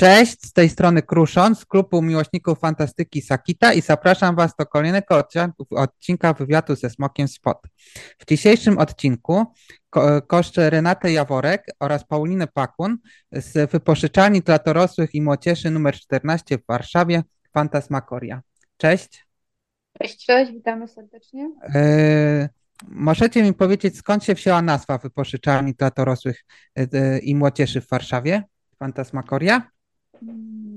Cześć, z tej strony Kruszon z klubu miłośników fantastyki Sakita i zapraszam Was do kolejnego odcinka wywiadu ze Smokiem Spot. W dzisiejszym odcinku ko koszczę Renatę Jaworek oraz Paulinę Pakun z wypożyczalni dla dorosłych i młodzieży nr 14 w Warszawie Fantasmagoria. Cześć. Cześć, cześć, witamy serdecznie. E możecie mi powiedzieć, skąd się wzięła nazwa wypożyczalni dla dorosłych e, i młodzieży w Warszawie Fantasmagoria?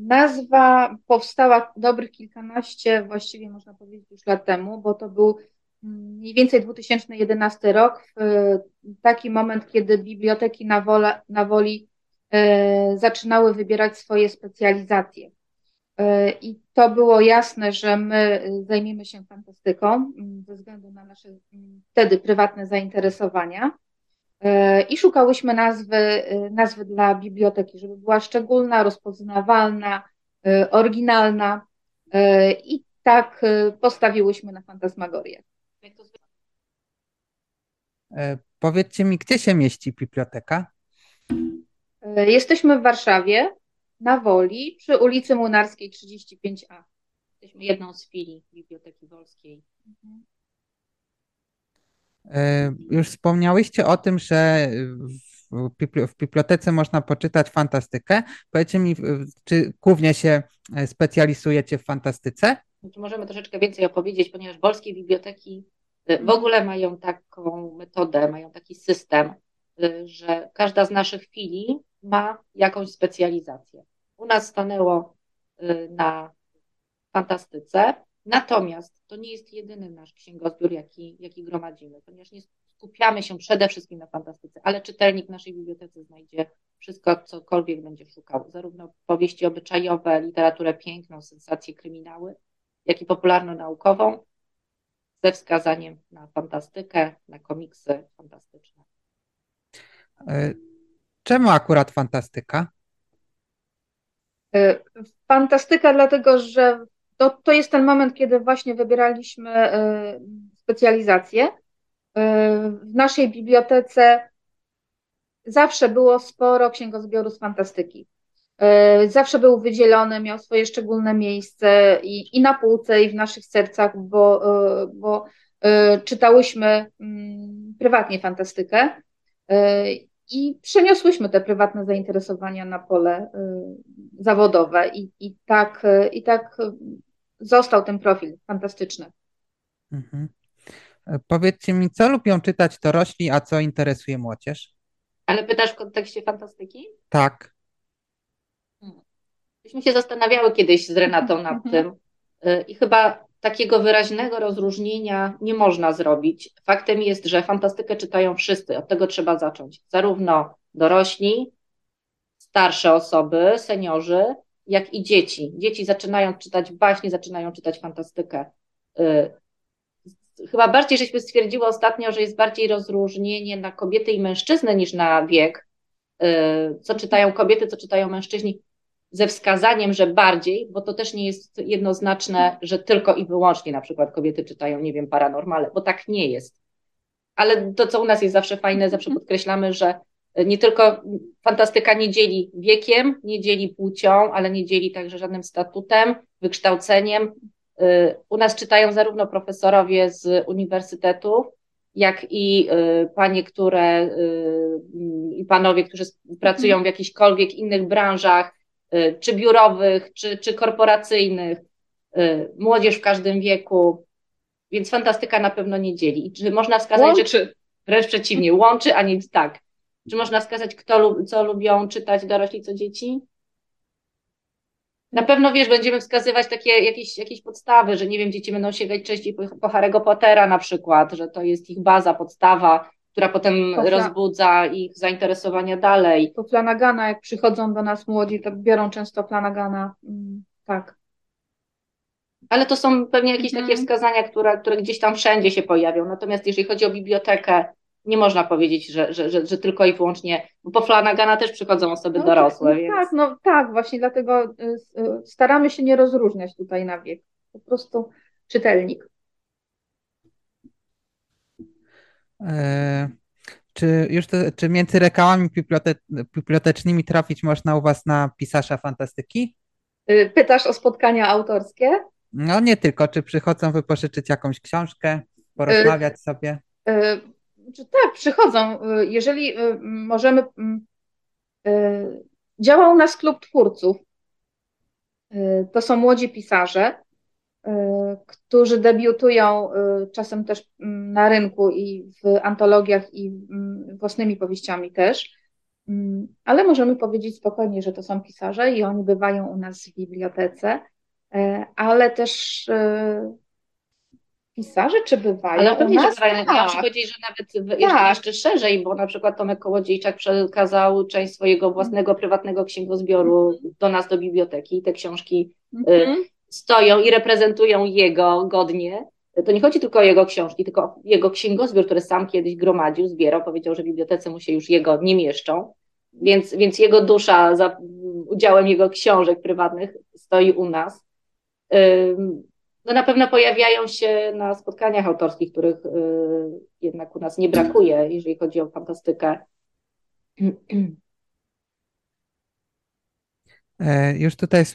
Nazwa powstała dobrych kilkanaście, właściwie można powiedzieć już lat temu, bo to był mm, mniej więcej 2011 rok, taki moment, kiedy biblioteki na, wola, na woli e, zaczynały wybierać swoje specjalizacje. E, I to było jasne, że my zajmiemy się fantastyką mm, ze względu na nasze mm, wtedy prywatne zainteresowania. E, i szukałyśmy nazwy, e, nazwy dla biblioteki, żeby była szczególna, rozpoznawalna, e, oryginalna i tak postawiłyśmy na fantasmagorię. Powiedzcie mi, gdzie się mieści biblioteka? Jesteśmy w Warszawie, na Woli, przy ulicy Młynarskiej 35A. Jesteśmy jedną z filii Biblioteki Wolskiej. Mhm. E, już wspomniałyście o tym, że w bibliotece można poczytać fantastykę. Powiedzcie mi, czy głównie się e, specjalizujecie w fantastyce? Możemy troszeczkę więcej opowiedzieć, ponieważ polskie biblioteki e, w ogóle mają taką metodę, mają taki system, że każda z naszych filii ma jakąś specjalizację. U nas stanęło na fantastyce, Natomiast to nie jest jedyny nasz księgozbiór, jaki, jaki gromadzimy, ponieważ nie skupiamy się przede wszystkim na fantastyce, ale czytelnik w naszej bibliotece znajdzie wszystko, cokolwiek będzie szukał, zarówno powieści obyczajowe, literaturę piękną, sensacje, kryminały, jak i popularno-naukową, ze wskazaniem na fantastykę, na komiksy fantastyczne. E, czemu akurat fantastyka? E, fantastyka, dlatego że to, to jest ten moment, kiedy właśnie wybieraliśmy e, specjalizację. E, w naszej bibliotece zawsze było sporo księgozbioru z fantastyki. E, zawsze był wydzielony, miał swoje szczególne miejsce i, i na półce, i w naszych sercach, bo, bo czytałyśmy mm, prywatnie fantastykę i przeniosłyśmy te prywatne zainteresowania na pole zawodowe i, i, tak, i tak został ten profil fantastyczny. Mhm. E, powiedzcie mi, co lubią czytać dorośli, a co interesuje młodzież? Ale pytasz w kontekście fantastyki? Tak. Hmm. Myśmy się zastanawiały kiedyś z Renatą nad mhm. tym i chyba takiego wyraźnego rozróżnienia nie można zrobić. Faktem jest, że fantastykę czytają wszyscy, od tego trzeba zacząć. Zarówno dorośli, starsze osoby, seniorzy, jak i dzieci. Dzieci zaczynają czytać baśnie, zaczynają czytać fantastykę. Y, chyba bardziej żeśmy stwierdziły ostatnio, że jest bardziej rozróżnienie na kobiety i mężczyznę niż na wiek. Y, co czytają kobiety, co czytają mężczyźni, ze wskazaniem, że bardziej, bo to też nie jest jednoznaczne, że tylko i wyłącznie na przykład kobiety czytają, nie wiem, paranormale, bo tak nie jest. Ale to, co u nas jest zawsze fajne, zawsze mhm. podkreślamy, że nie tylko fantastyka nie dzieli wiekiem, nie dzieli płcią, ale nie dzieli także żadnym statutem, wykształceniem. Y, u nas czytają zarówno profesorowie z uniwersytetów, jak i y, panie, które i panowie, którzy pracują w jakichkolwiek innych branżach, czy biurowych, czy, czy korporacyjnych, młodzież w każdym wieku, więc fantastyka na pewno nie dzieli. I czy można wskazać, łączy. że wręcz przeciwnie, łączy, a nie tak. Czy można wskazać, kto, co lubią czytać dorośli, co dzieci? Na pewno wiesz, będziemy wskazywać takie jakieś, jakieś podstawy, że nie wiem, dzieci będą sięgać częściej po, po Harry'ego Pottera na przykład, że to jest ich baza, podstawa, która potem po rozbudza ich zainteresowania dalej. Po Flanagana, jak przychodzą do nas młodzi, to biorą często Flanagana, mm, tak. Ale to są pewnie jakieś takie mhm. wskazania, które, które gdzieś tam wszędzie się pojawią. Natomiast jeżeli chodzi o bibliotekę, nie można powiedzieć, że, że, że, że tylko i wyłącznie, bo po Flanagana też przychodzą osoby no, dorosłe. No, więc... Tak, no tak, właśnie dlatego y, y, staramy się nie rozróżniać tutaj na wiek. Po prostu czytelnik. E, Czy już to, czy między rekałami bibliote bibliotecznymi trafić można u Was na pisarza fantastyki? Y, pytasz o spotkania autorskie? No nie tylko, czy przychodzą wypożyczyć jakąś książkę, porozmawiać sobie? Czy tak, przychodzą. Jeżeli możemy. Działa u nas klub twórców. To są młodzi pisarze, którzy debiutują czasem też na rynku i w antologiach, i własnymi powieściami też. Ale możemy powiedzieć spokojnie, że to są pisarze i oni bywają u nas w bibliotece, ale też pisarze, czy bywają Ale pewnie, że bywają. Tak. Ja muszę powiedzieć, że nawet jeszcze, tak. jeszcze szerzej, bo na przykład Tomek Kołodziejczak przekazał część swojego własnego, prywatnego księgozbioru mhm. do nas, do biblioteki. Te książki mm-hmm. Stoją i reprezentują jego godnie. To nie chodzi tylko o jego książki, tylko o jego księgozbiór, który sam kiedyś gromadził, zbierał. Powiedział, że bibliotece mu się już jego nie mieszczą. Więc, więc jego dusza za udziałem jego książek prywatnych stoi u nas no na pewno pojawiają się na spotkaniach autorskich, których y, jednak u nas nie brakuje, jeżeli chodzi o fantastykę. E, już tutaj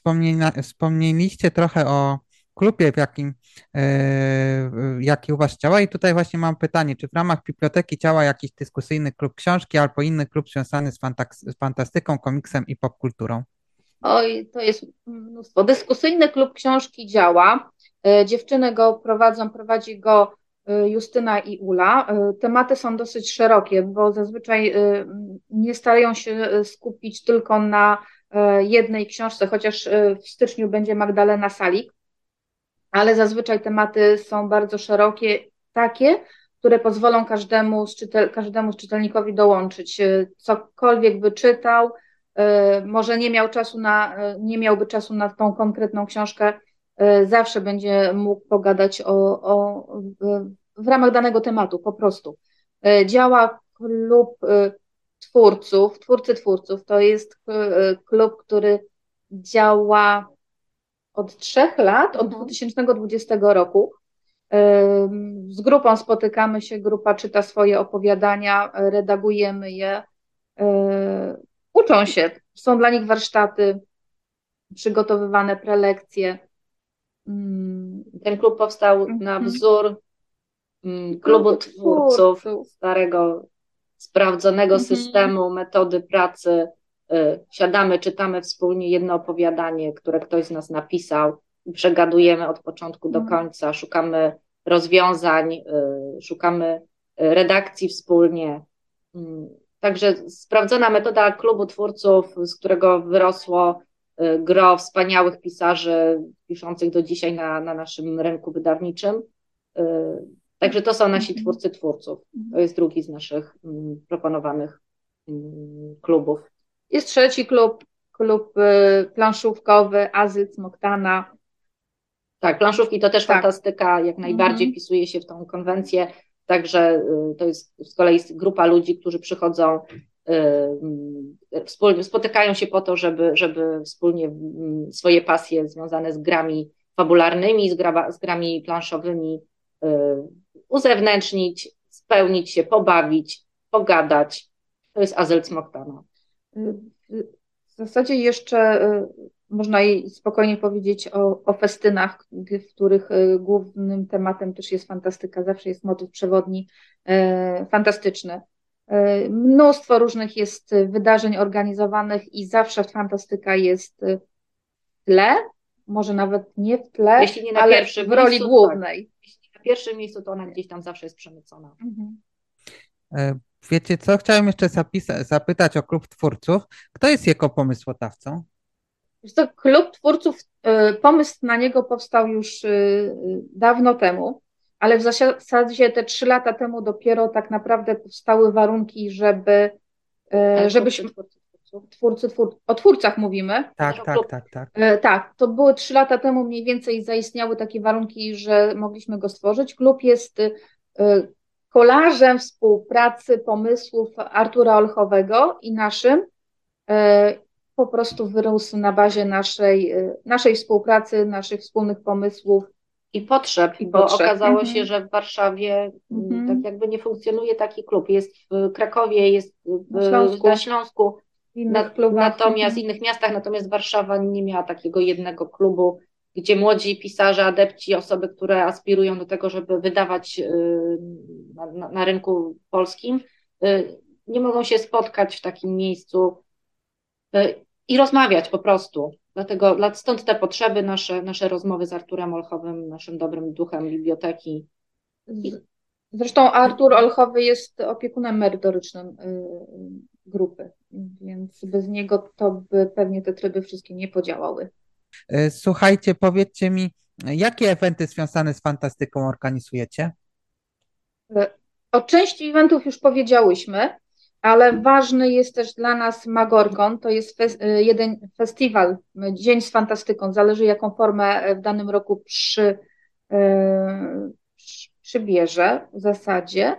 wspomnieliście trochę o klubie, w jakim, e, jaki u Was działa i tutaj właśnie mam pytanie, czy w ramach biblioteki działa jakiś dyskusyjny klub książki albo inny klub związany z, z fantastyką, komiksem i popkulturą? Oj, to jest mnóstwo. Dyskusyjny klub książki działa. E, dziewczyny go prowadzą, prowadzi go Justyna i Ula. Tematy są dosyć szerokie, bo zazwyczaj nie starają się skupić tylko na jednej książce, chociaż w styczniu będzie Magdalena Salik, ale zazwyczaj tematy są bardzo szerokie, takie, które pozwolą każdemu czytel, każdemu czytelnikowi dołączyć, cokolwiek by czytał, może nie miał czasu na, nie miałby czasu na tą konkretną książkę, E, zawsze będzie mógł pogadać o, o, w ramach danego tematu, po prostu. E, działa klub e, twórców, twórcy twórców, to jest klub, który działa od trzech lat, od 2020 mhm. roku. Z grupą spotykamy się, grupa czyta swoje opowiadania, redagujemy je, uczą się, są dla nich warsztaty, przygotowywane prelekcje. Mm, ten klub powstał na mhm. wzór mm, klubu twórców, starego, sprawdzonego mhm. systemu, metody pracy. Y, siadamy, czytamy wspólnie jedno opowiadanie, które ktoś z nas napisał przegadujemy od początku do mhm. końca, szukamy rozwiązań, y, szukamy y, redakcji wspólnie. Mm, także sprawdzona metoda klubu twórców, z którego wyrosło gro wspaniałych pisarzy piszących do dzisiaj na, na naszym rynku wydawniczym. Y, także to są nasi mhm. twórcy twórców. To jest drugi z naszych mm, proponowanych mm, klubów. Jest trzeci klub, klub y, planszówkowy Azyc Moktana. Tak, planszówki to też tak. fantastyka, jak najbardziej mhm. wpisuje się w tą konwencję. Także to jest z kolei grupa ludzi, którzy przychodzą Y, wspólnie spotykają się po to, żeby, żeby wspólnie mm, swoje pasje związane z grami fabularnymi, z, gra, z grami planszowymi y, uzewnętrznić, spełnić się, pobawić, pogadać. To jest Azel Smoktana. W zasadzie jeszcze y, można spokojnie powiedzieć o, o festynach, w których głównym tematem też jest fantastyka. Zawsze jest motyw przewodni fantastyczny. Mnóstwo różnych jest wydarzeń organizowanych i zawsze fantastyka jest w tle, może nawet nie w tle, Jeśli nie na ale w roli miejscu, tak. głównej. Tak. Na pierwszym miejscu, to ona gdzieś tam zawsze jest przemycona. Mhm. E, wiecie co, chciałem jeszcze zapytać o klub twórców. Kto jest jego pomysłodawcą? Jest to klub twórców, e, pomysł na niego powstał już e, dawno temu ale w zasadzie te trzy lata temu dopiero tak naprawdę powstały warunki, żeby, e, żebyśmy twórcy, twór, o twórcach mówimy. Tak, tak, tak, tak. E, tak, to były trzy lata temu mniej więcej zaistniały takie warunki, że mogliśmy go stworzyć. Klub jest e, kolażem współpracy pomysłów Artura Olchowego i naszym. Po prostu wyrósł na bazie naszej, naszej współpracy, naszych wspólnych pomysłów i potrzeb, I bo potrzeb. okazało się, mhm. że w Warszawie mm, tak jakby nie funkcjonuje taki klub. Jest w Krakowie, jest w, na Śląsku, na Śląsku na, natomiast w innych miastach, natomiast Warszawa nie miała takiego jednego klubu, gdzie młodzi pisarze, adepci, osoby, które aspirują do tego, żeby wydawać y, na, na rynku polskim, y, nie mogą się spotkać w takim miejscu y, i rozmawiać po prostu. Dlatego stąd te potrzeby, nasze, nasze rozmowy z Arturem Olchowym, naszym dobrym duchem biblioteki. Zresztą Artur Olchowy jest opiekunem merytorycznym grupy, więc bez niego to by pewnie te tryby wszystkie nie podziałały. E, słuchajcie, powiedzcie mi, jakie eventy związane z fantastyką organizujecie? E, o części eventów już powiedziałyśmy, ale ważny jest też dla nas Magorgon, to jest e, jeden festiwal, Dzień z Fantastyką, zależy jaką formę w danym roku przy, przybierze w zasadzie.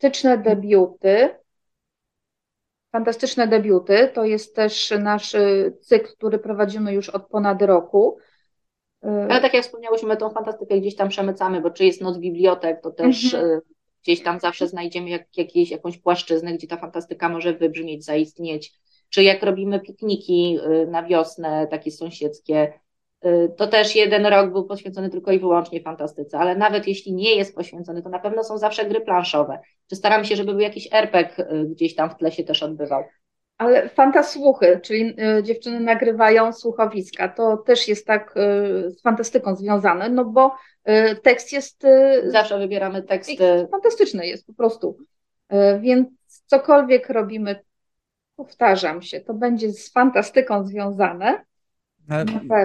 Fantastyczne debiuty, Fantastyczne debiuty to jest też nasz y, cykl, który prowadzimy już od ponad roku. Y, Ale tak jak wspomniałyśmy, tą fantastykę gdzieś tam przemycamy, bo czy jest noc bibliotek, to też mhm. Y, gdzieś tam zawsze znajdziemy jak, jakieś, jakąś płaszczyznę, gdzie ta fantastyka może wybrzmieć, zaistnieć. Czy jak robimy pikniki na wiosnę, takie sąsiedzkie, to też jeden rok był poświęcony tylko i wyłącznie fantastyce, ale nawet jeśli nie jest poświęcony, to na pewno są zawsze gry planszowe. Czy staramy się, żeby był jakiś RPG y, gdzieś tam w tle się też odbywał. Ale fantasłuchy, czyli y, dziewczyny nagrywają słuchowiska, to też jest tak z fantastyką związane, no bo tekst jest... Zawsze wybieramy teksty. Fantastyczny jest po prostu. Więc cokolwiek robimy, powtarzam się, to będzie z fantastyką związane, no,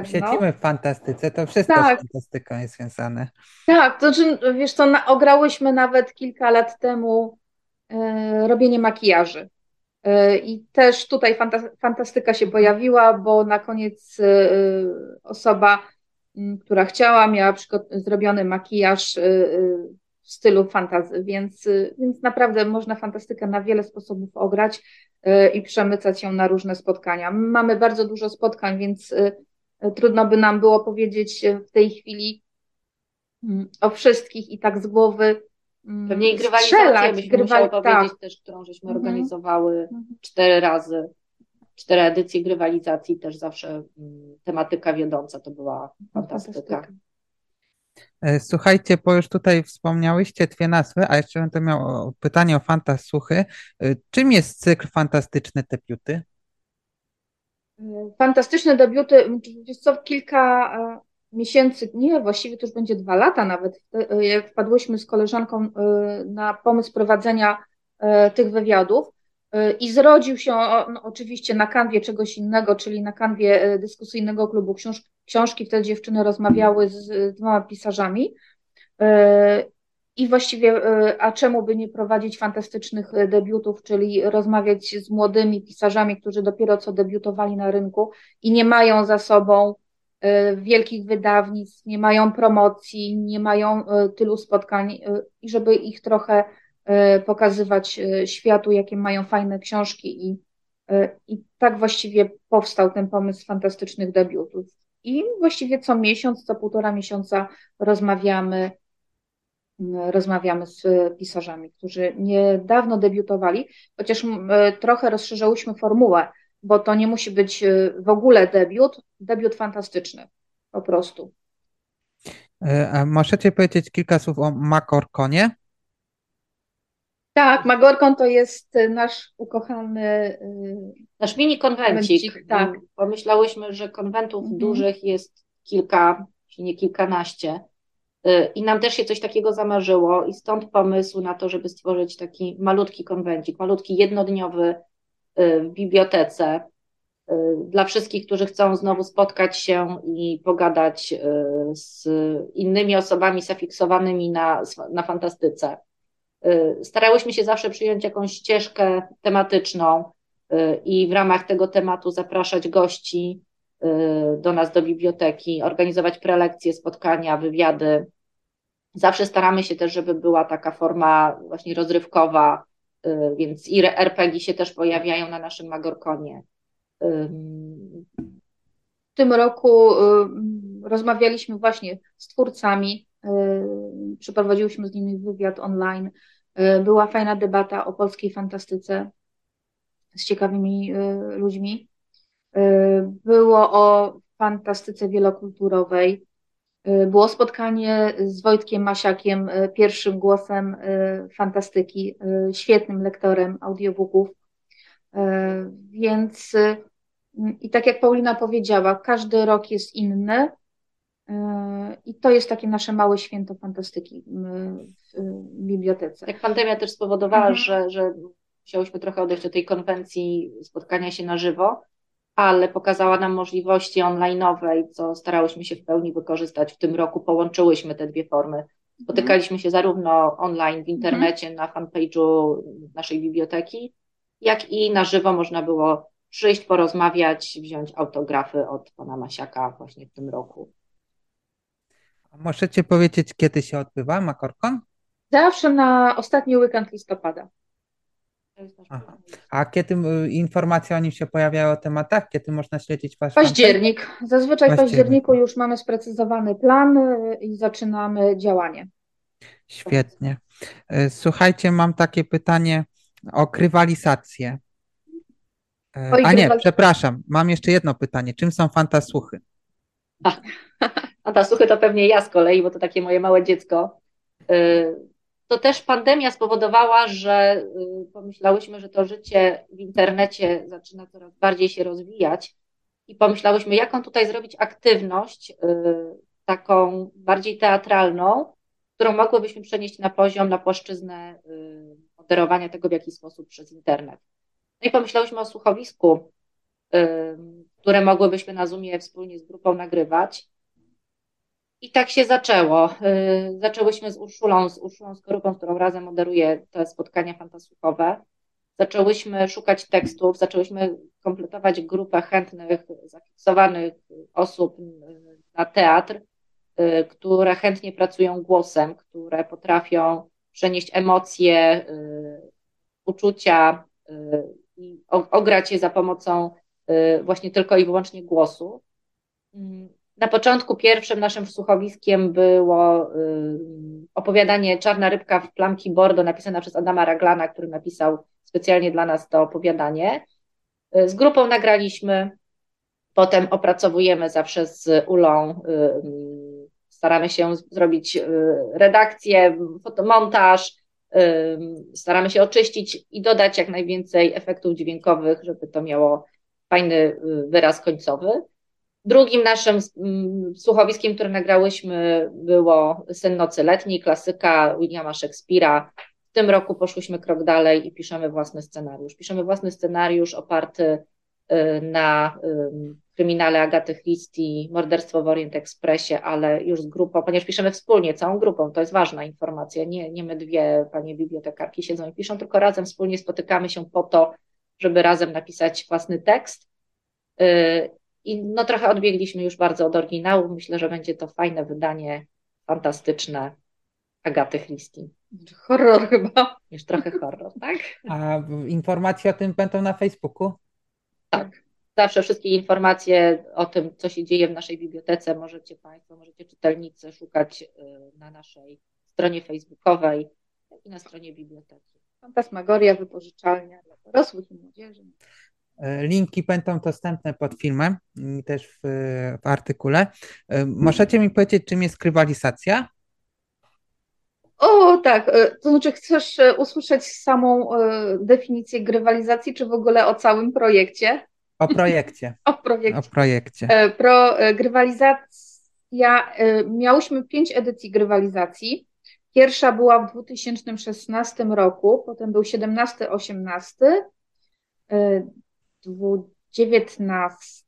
siedzimy w fantastyce, to wszystko tak. z fantastyką jest związane. Tak, to znaczy, wiesz co, na, ograłyśmy nawet kilka lat temu e, robienie makijaży. E, I też tutaj fantastyka się pojawiła, bo na koniec e, osoba, m, która chciała, miała zrobiony makijaż e, w stylu fantazy, więc, więc naprawdę można fantastykę na wiele sposobów ograć i przemycać ją na różne spotkania. Mamy bardzo dużo spotkań, więc trudno by nam było powiedzieć w tej chwili mm, o wszystkich i tak z głowy. Mm, Pewnie i grywalizację byśmy grywali, musiały powiedzieć tak. też, którą żeśmy mhm. organizowały mhm. cztery razy. Cztery edycje grywalizacji, też zawsze mm, tematyka wiodąca to była fantastyka. fantastyka. E, słuchajcie, bo już tutaj wspomniałyście dwie nazwy, a jeszcze będę miał pytanie o Fantasłuchy. E, czym jest cykl Fantastyczne Debiuty? Fantastyczne debiuty, wiesz co, kilka e, miesięcy, nie, właściwie to już będzie dwa lata nawet, jak wpadłyśmy z koleżanką na pomysł prowadzenia tych wywiadów i zrodził się on oczywiście na kanwie czegoś innego, czyli na kanwie dyskusyjnego klubu książ książki. Wtedy dziewczyny rozmawiały z dwoma pisarzami. E, I właściwie, e, a czemu by nie prowadzić fantastycznych e, debiutów, czyli rozmawiać z młodymi pisarzami, którzy dopiero co debiutowali na rynku i nie mają za sobą wielkich wydawnictw, nie mają promocji, nie mają tylu spotkań i żeby ich trochę pokazywać światu, jakie mają fajne książki i, i tak właściwie powstał ten pomysł fantastycznych debiutów. I właściwie co miesiąc, co półtora miesiąca rozmawiamy, rozmawiamy z pisarzami, którzy niedawno debiutowali, chociaż trochę rozszerzałyśmy formułę, bo to nie musi być e, w ogóle debiut, debiut fantastyczny po prostu. E, a możecie powiedzieć kilka słów o Makorkonie? Tak, Magorkon to jest nasz ukochany. Y, nasz mini konwencik. Tak. Pomyślałyśmy, że konwentów mhm. dużych jest kilka, czy nie kilkanaście. Y, I nam też się coś takiego zamarzyło, i stąd pomysł na to, żeby stworzyć taki malutki konwencik, malutki jednodniowy y, w bibliotece dla wszystkich, którzy chcą znowu spotkać się i pogadać z innymi osobami zafiksowanymi na, na fantastyce. Y, starałyśmy się zawsze przyjąć jakąś ścieżkę tematyczną y, i w ramach tego tematu zapraszać gości y, do nas do biblioteki, organizować prelekcje, spotkania, wywiady. Zawsze staramy się też, żeby była taka forma właśnie rozrywkowa, więc i RPG się też pojawiają na naszym Magorkonie. tym roku rozmawialiśmy właśnie z twórcami, przeprowadziłyśmy z nimi wywiad online. Była fajna debata o polskiej fantastyce z ciekawymi ludźmi. Było o fantastyce wielokulturowej. Było spotkanie z Wojtkiem Masiakiem, pierwszym głosem fantastyki, świetnym lektorem audiobooków. Więc i tak jak Paulina powiedziała, każdy rok jest inny. I to jest takie nasze małe święto fantastyki w bibliotece. Jak pandemia też spowodowała, mhm. że, że musiałyśmy trochę odejść od tej konwencji spotkania się na żywo, ale pokazała nam możliwości online'owe, co starałyśmy się w pełni wykorzystać. W tym roku połączyłyśmy te dwie formy. Spotykaliśmy się zarówno online w internecie, na fanpage'u naszej biblioteki, jak i na żywo można było przyjść, porozmawiać, wziąć autografy od pana Masiaka właśnie w tym roku. Możecie powiedzieć, kiedy się odbywa Makorkon? Zawsze na ostatni weekend listopada. Aha. A kiedy y, informacje o nim się pojawiają o tematach? Kiedy można śledzić wasz Październik. Zazwyczaj w październiku już mamy sprecyzowany plan y, i zaczynamy działanie. Świetnie. Y, słuchajcie, mam takie pytanie o krywalisację. A nie, przepraszam, mam jeszcze jedno pytanie. Czym są fantasłuchy? Fantasłuchy to pewnie ja z kolei, bo to takie moje małe dziecko to też pandemia spowodowała, że y, pomyślałyśmy, że to życie w internecie zaczyna coraz bardziej się rozwijać i pomyślałyśmy, jaką tutaj zrobić aktywność y, taką bardziej teatralną, którą mogłybyśmy przenieść na poziom, na płaszczyznę y, moderowania tego w jakiś sposób przez internet. No i pomyślałyśmy o słuchowisku, które mogłybyśmy na Zoomie wspólnie z grupą nagrywać. I tak się zaczęło. Y, zaczęłyśmy z Urszulą, z Urszulą Skorupą, którą razem moderuje te spotkania fantasłuchowe. Zaczęłyśmy szukać tekstów, zaczęłyśmy kompletować grupę chętnych, zafiksowanych osób na teatr, y, które chętnie pracują głosem, które potrafią przenieść emocje, y, uczucia i ograć je za pomocą właśnie tylko i wyłącznie głosu. Mm, na początku pierwszym naszym słuchowiskiem było y, opowiadanie Czarna rybka w plamki Bordo, napisane przez Adama Raglana, który napisał specjalnie dla nas to opowiadanie. Y, z grupą nagraliśmy, potem opracowujemy zawsze z Ulą, y, staramy się zrobić redakcję, fotomontaż, staramy się oczyścić i dodać jak najwięcej efektów dźwiękowych, żeby to miało fajny wyraz końcowy. Drugim naszym mm, słuchowiskiem, które nagrałyśmy, było Sen Nocy Letniej, klasyka Williama Shakespeare'a. W tym roku poszłyśmy krok dalej i piszemy własny scenariusz. Piszemy własny scenariusz oparty y, na kryminale Agaty Christie, morderstwo w Orient Expressie, ale już z grupą, ponieważ piszemy wspólnie, całą grupą, to jest ważna informacja. Nie, nie my dwie, panie bibliotekarki, siedzą i piszą, tylko razem wspólnie spotykamy się po to, żeby razem napisać własny tekst. I no trochę odbiegliśmy już bardzo od oryginału. Myślę, że będzie to fajne wydanie, fantastyczne Agaty Christie. Horror chyba. Już trochę horror, tak? A informacje o tym będą na Facebooku? Tak. Zawsze wszystkie informacje o tym, co się dzieje w naszej bibliotece, możecie Państwo, możecie czytelnicy szukać y, na naszej stronie facebookowej i na stronie biblioteki. Fantasmagoria, wypożyczalnia dla dorosłych i młodzieży. E, linki będą dostępne pod filmem i też w, w artykule. E, możecie mi powiedzieć, czym jest krywalizacja? O, tak. E, to znaczy, chcesz usłyszeć samą definicję grywalizacji, czy w ogóle o całym projekcie? O projekcie. o projekcie. O projekcie. Pro, grywalizacja, miałyśmy pięć edycji grywalizacji. Pierwsza była w 2016 roku, potem był 17-18, 19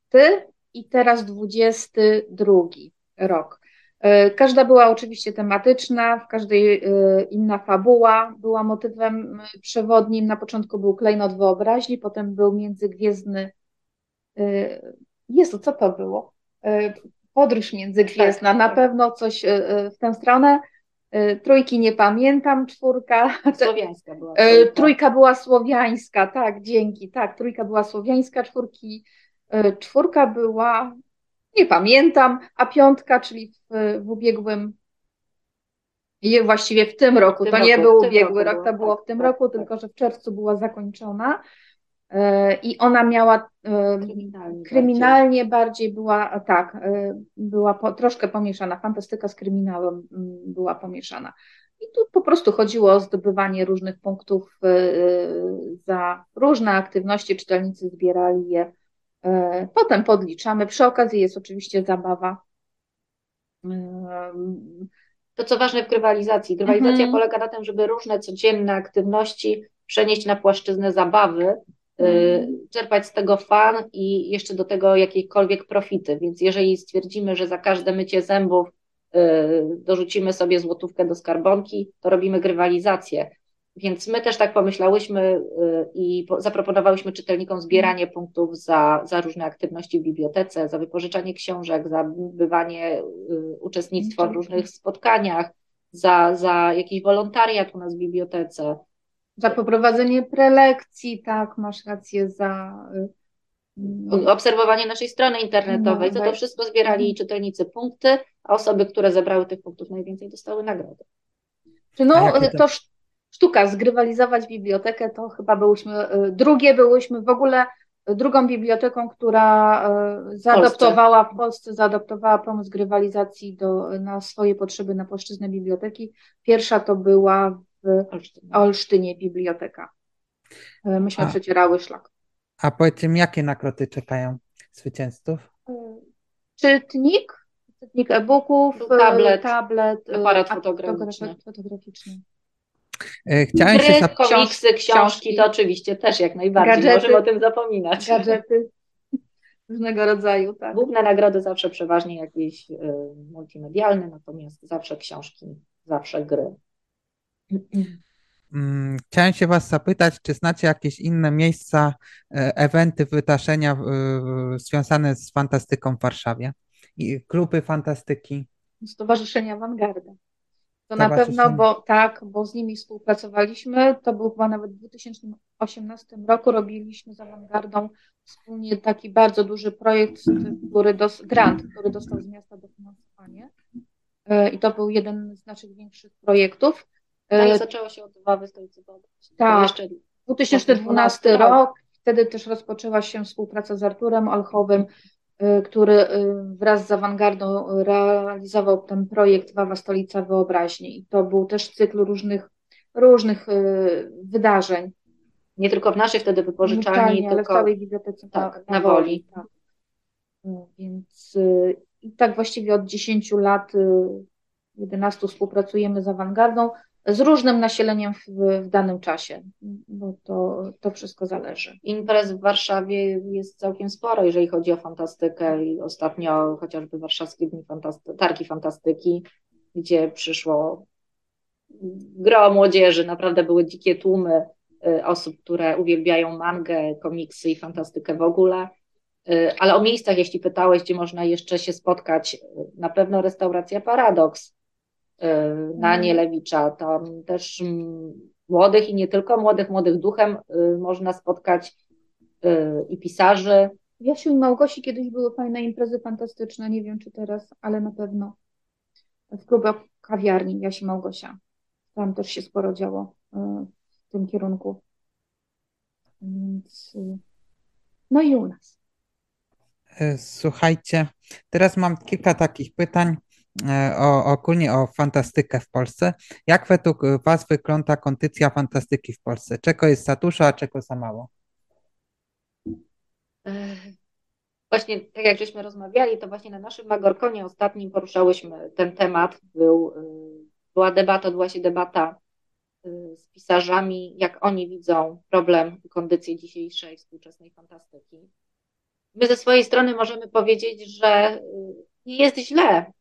i teraz 22 rok. E, każda była oczywiście tematyczna, w każdej e, inna fabuła była motywem przewodnim. Na początku był klejnot wyobraźni, potem był międzygwiezdny. E, Jezu, co to było? Podróż międzygwiezdna, tak, na tak. pewno coś w tę stronę. Y, trójki nie pamiętam, czwórka. Słowiańska była. Trójka. trójka była słowiańska, tak, dzięki, tak, trójka była słowiańska, czwórki, y, czwórka była Nie pamiętam, a piątka, czyli w, w ubiegłym właściwie w tym roku, w tym to nie był ubiegły rok, to było w tym tak, roku, tak. tylko że w czerwcu była zakończona e, i ona miała e, kryminalnie, kryminalnie bardziej. bardziej. była, tak, e, była po, troszkę pomieszana, fantastyka z kryminałem mm, była pomieszana. I tu po prostu chodziło o zdobywanie różnych punktów za różne aktywności, czytelnicy zbierali je. Potem podliczamy. Przy okazji jest oczywiście zabawa to, co ważne w grywalizacji. Grywalizacja mhm. polega na tym, żeby różne codzienne aktywności przenieść na płaszczyznę zabawy. Czerpać z tego fan i jeszcze do tego jakiekolwiek profity. Więc jeżeli stwierdzimy, że za każde mycie zębów y, dorzucimy sobie złotówkę do skarbonki, to robimy grywalizację. Więc my też tak pomyślałyśmy y, i zaproponowałyśmy czytelnikom zbieranie punktów za, za różne aktywności w bibliotece, za wypożyczanie książek, za bywanie, y, uczestnictwo w różnych spotkaniach, za, za jakiś wolontariat u nas w bibliotece. Za poprowadzenie prelekcji, tak, masz rację, za y, obserwowanie naszej strony internetowej. No, za to wszystko zbierali mhm. czytelnicy punkty, a osoby, które zebrały tych punktów najwięcej, dostały nagrodę. No, to, sztuka zgrywalizować bibliotekę, to chyba byłyśmy, y, drugie byłyśmy w ogóle drugą biblioteką, która y, zaadoptowała w Polsce, zaadoptowała pomysł grywalizacji do, na swoje potrzeby na płaszczyznę biblioteki. Pierwsza to była w Olsztynie, Olsztynie biblioteka. Y, myśmy a, przecierały szlak. A powiedzcie mi, jakie nagrody czekają zwycięzców? Czytnik, czytnik e-booków, tablet, tablet aparat fotograficzny. fotograficzny. E, chciałem Gry, się komiksy, książki, to oczywiście też jak najbardziej, gadżety, możemy o tym zapominać. Gadżety różnego rodzaju, tak. Główne nagrody zawsze przeważnie jakieś y, multimedialne, natomiast zawsze książki, zawsze gry. Mm, chciałem się Was zapytać, czy znacie jakieś inne miejsca, e, eventy, wydarzenia związane z fantastyką w Warszawie? I kluby fantastyki? Stowarzyszenia Awangarda. To na pewno, bo tak, bo z nimi współpracowaliśmy. To był chyba nawet w 2018 roku. Robiliśmy z awangardą wspólnie taki bardzo duży projekt, który dos, grant, który dostał z miasta dofinansowanie. E, I to był jeden z naszych większych projektów. No i zaczęło się od Wawy Stolicy Wody. Tak, jeszcze 2012 rok. Wtedy też rozpoczęła się współpraca z Arturem Olchowym, Y, który y, wraz z awangardą realizował ten projekt Wawa Stolica Wyobraźni. I to był też cykl różnych, różnych y, wydarzeń. Nie tylko w naszej wtedy wypożyczalni, tylko ale w całej bibliotece tak, na, na Woli. Tak. No, więc i tak właściwie od 10 lat, 11 współpracujemy z awangardą z różnym nasileniem w, w, danym czasie, bo to, to wszystko zależy. Imprez w Warszawie jest całkiem sporo, jeżeli chodzi o fantastykę i ostatnio chociażby warszawskie dni fantasty targi fantastyki, gdzie przyszło gro młodzieży, naprawdę były dzikie tłumy y, osób, które uwielbiają mangę, komiksy i fantastykę w ogóle. Y, ale o miejscach, jeśli pytałeś, gdzie można jeszcze się spotkać, y, na pewno restauracja Paradoks, na mhm. Nielewicza. Tam też mm, młodych i nie tylko młodych, młodych duchem y, można spotkać y, i pisarzy. Jasiu i Małgosi kiedyś były fajne imprezy fantastyczne, nie wiem czy teraz, ale na pewno w klubach kawiarni Jasi Małgosia. Tam też się sporo działo w tym kierunku. Więc no i u nas. Słuchajcie, teraz mam kilka takich pytań. E, o, ogólnie o fantastykę w Polsce. Jak według Was wygląda kondycja fantastyki w Polsce? Czego jest za dużo, a czego za mało? Właśnie tak jak żeśmy rozmawiali, to właśnie na naszym Magorkonie ostatnim poruszałyśmy ten temat. Był, y, była debata, odbyła się debata z pisarzami, jak oni widzą problem i kondycję dzisiejszej współczesnej fantastyki. My ze swojej strony możemy powiedzieć, że nie jest źle,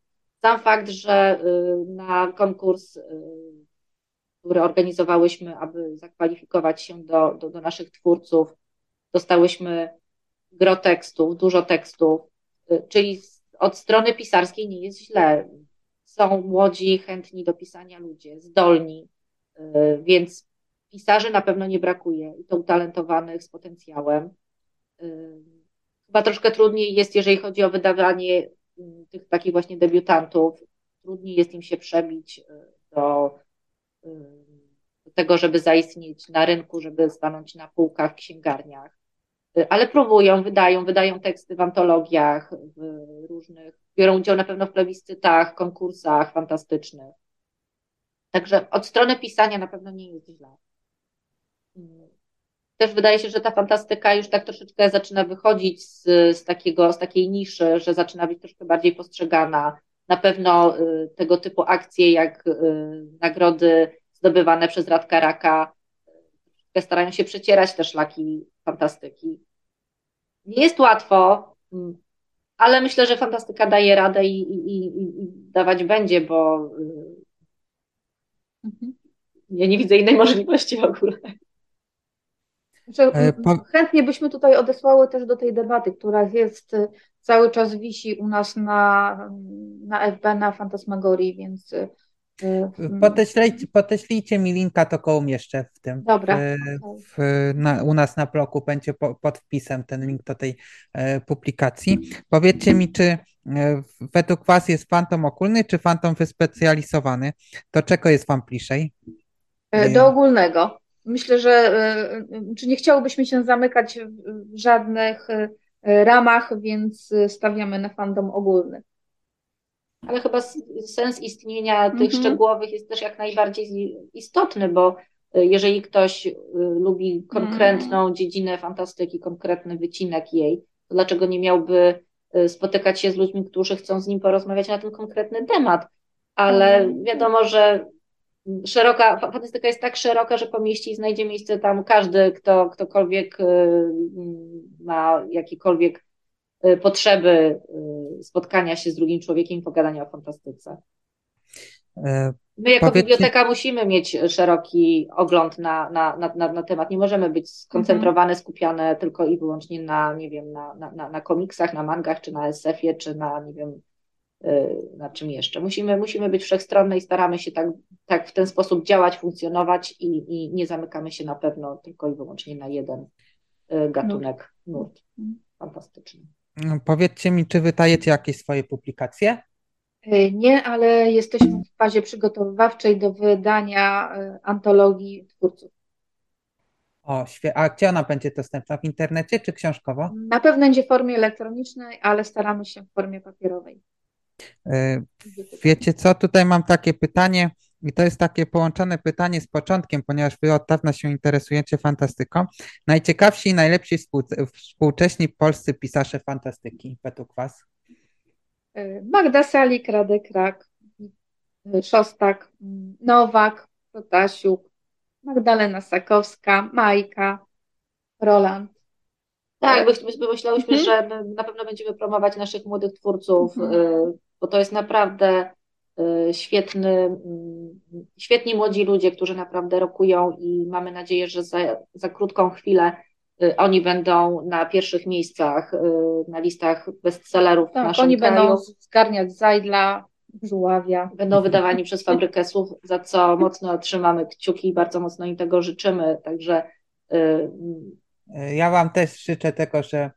sam fakt, że y, na konkurs, y, który organizowałyśmy, aby zakwalifikować się do, do, do naszych twórców, dostałyśmy gro tekstów, dużo tekstów, y, czyli od strony pisarskiej nie jest źle. Są młodzi, chętni do pisania ludzie, zdolni, więc pisarzy na pewno nie brakuje i to utalentowanych z potencjałem Chyba troszkę trudniej jest, jeżeli chodzi o wydawanie tych takich właśnie debiutantów. Trudniej jest im się przebić do, do tego, żeby zaistnieć na rynku, żeby stanąć na półkach księgarniach. Ale próbują, wydają, wydają teksty w antologiach, w różnych, biorą udział na pewno w plebiscytach, konkursach fantastycznych. Także od strony pisania na pewno nie jest źle. Też wydaje się, że ta fantastyka już tak troszeczkę zaczyna wychodzić z, z, takiego, z takiej niszy, że zaczyna być troszkę bardziej postrzegana. Na pewno y, tego typu akcje jak y, nagrody zdobywane przez Radka Raka y, starają się przecierać te szlaki fantastyki. Nie jest łatwo, mm, ale myślę, że fantastyka daje radę i, i, i, i dawać będzie, bo mhm. ja nie widzę innej możliwości w ogóle. Że e, chętnie byśmy tutaj odesłały też do tej debaty, która jest y, cały czas wisi u nas na, na FB, na Fantasmagorii, więc y, Podeślijcie, podeślijcie mi linka, to go umieszczę w tym. Dobra. W, na, u nas na bloku będzie po, pod wpisem ten link do tej e, publikacji. Powiedzcie mi, czy e, według Was jest fantom okulny, czy fantom wyspecjalizowany? Do czego jest Wam bliżej? E, do ogólnego. Myślę, że e, czy nie chciałobyśmy się zamykać w żadnych e, ramach, więc stawiamy na fandom ogólny. Ale chyba sens istnienia tych mhm. szczegółowych jest też jak najbardziej istotny, bo e, jeżeli ktoś lubi konkretną mhm. dziedzinę fantastyki, konkretny wycinek jej, to dlaczego nie miałby spotykać się z ludźmi, którzy chcą z nim porozmawiać na ten konkretny temat? Ale mhm. wiadomo, że szeroka, fantastyka jest tak szeroka, że pomieści i znajdzie miejsce tam każdy, kto ktokolwiek y, ma jakiekolwiek y, potrzeby y, spotkania się z drugim człowiekiem i pogadania o fantastyce. E, My jako Powiedzcie... biblioteka musimy mieć szeroki ogląd na, na, na, na, temat. Nie możemy być skoncentrowane, mhm. skupiane tylko i wyłącznie na, nie wiem, na, na, na komiksach, na mangach, czy na SF-ie, czy na, nie wiem, na czym jeszcze. Musimy, musimy być wszechstronne i staramy się tak, tak w ten sposób działać, funkcjonować i, i nie zamykamy się na pewno tylko i wyłącznie na jeden y, gatunek, nurt. Fantastyczny. No, powiedzcie mi, czy wydajecie jakieś swoje publikacje? Y, nie, ale jesteśmy w fazie przygotowywawczej do wydania antologii twórców. O, a gdzie ona będzie dostępna? W internecie czy książkowo? Na pewno będzie w formie elektronicznej, ale staramy się w formie papierowej. E, wiecie co, tutaj mam takie pytanie i to jest takie połączone pytanie z początkiem, ponieważ wy od dawna się interesujecie fantastyką. Najciekawsi i najlepsi współcześni polscy pisarze fantastyki według was? E, Magda Salik, Radek Rak, Szostak, Nowak, Protasiuk, Magdalena Sakowska, Majka, Roland. Tak, my myślałyśmy, mhm. że na pewno będziemy promować naszych młodych twórców, mhm. Y, bo to jest naprawdę świetny, mm, świetni młodzi ludzie, którzy naprawdę rokują i mamy nadzieję, że za, za krótką chwilę y, oni będą na pierwszych miejscach na listach bestsellerów tak, w naszym oni kraju. będą zgarniać Zajdla, Żuławia. Będą wydawani przez Fabrykę Słów, za co mocno trzymamy kciuki i bardzo mocno im tego życzymy, także ja Wam też życzę tego, że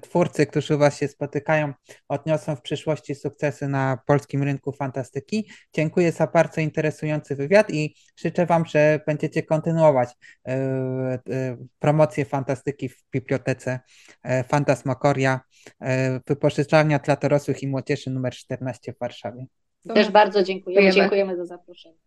twórcy, którzy u Was się spotykają, odniosą w przyszłości sukcesy na polskim rynku fantastyki. Dziękuję za bardzo interesujący wywiad i życzę Wam, że będziecie kontynuować e, e, promocję fantastyki w bibliotece Fantasmakoria, wypożyczalnia dla dorosłych i młodzieży numer 14 w Warszawie. Też bardzo dziękujemy. Dziękujemy za zaproszenie.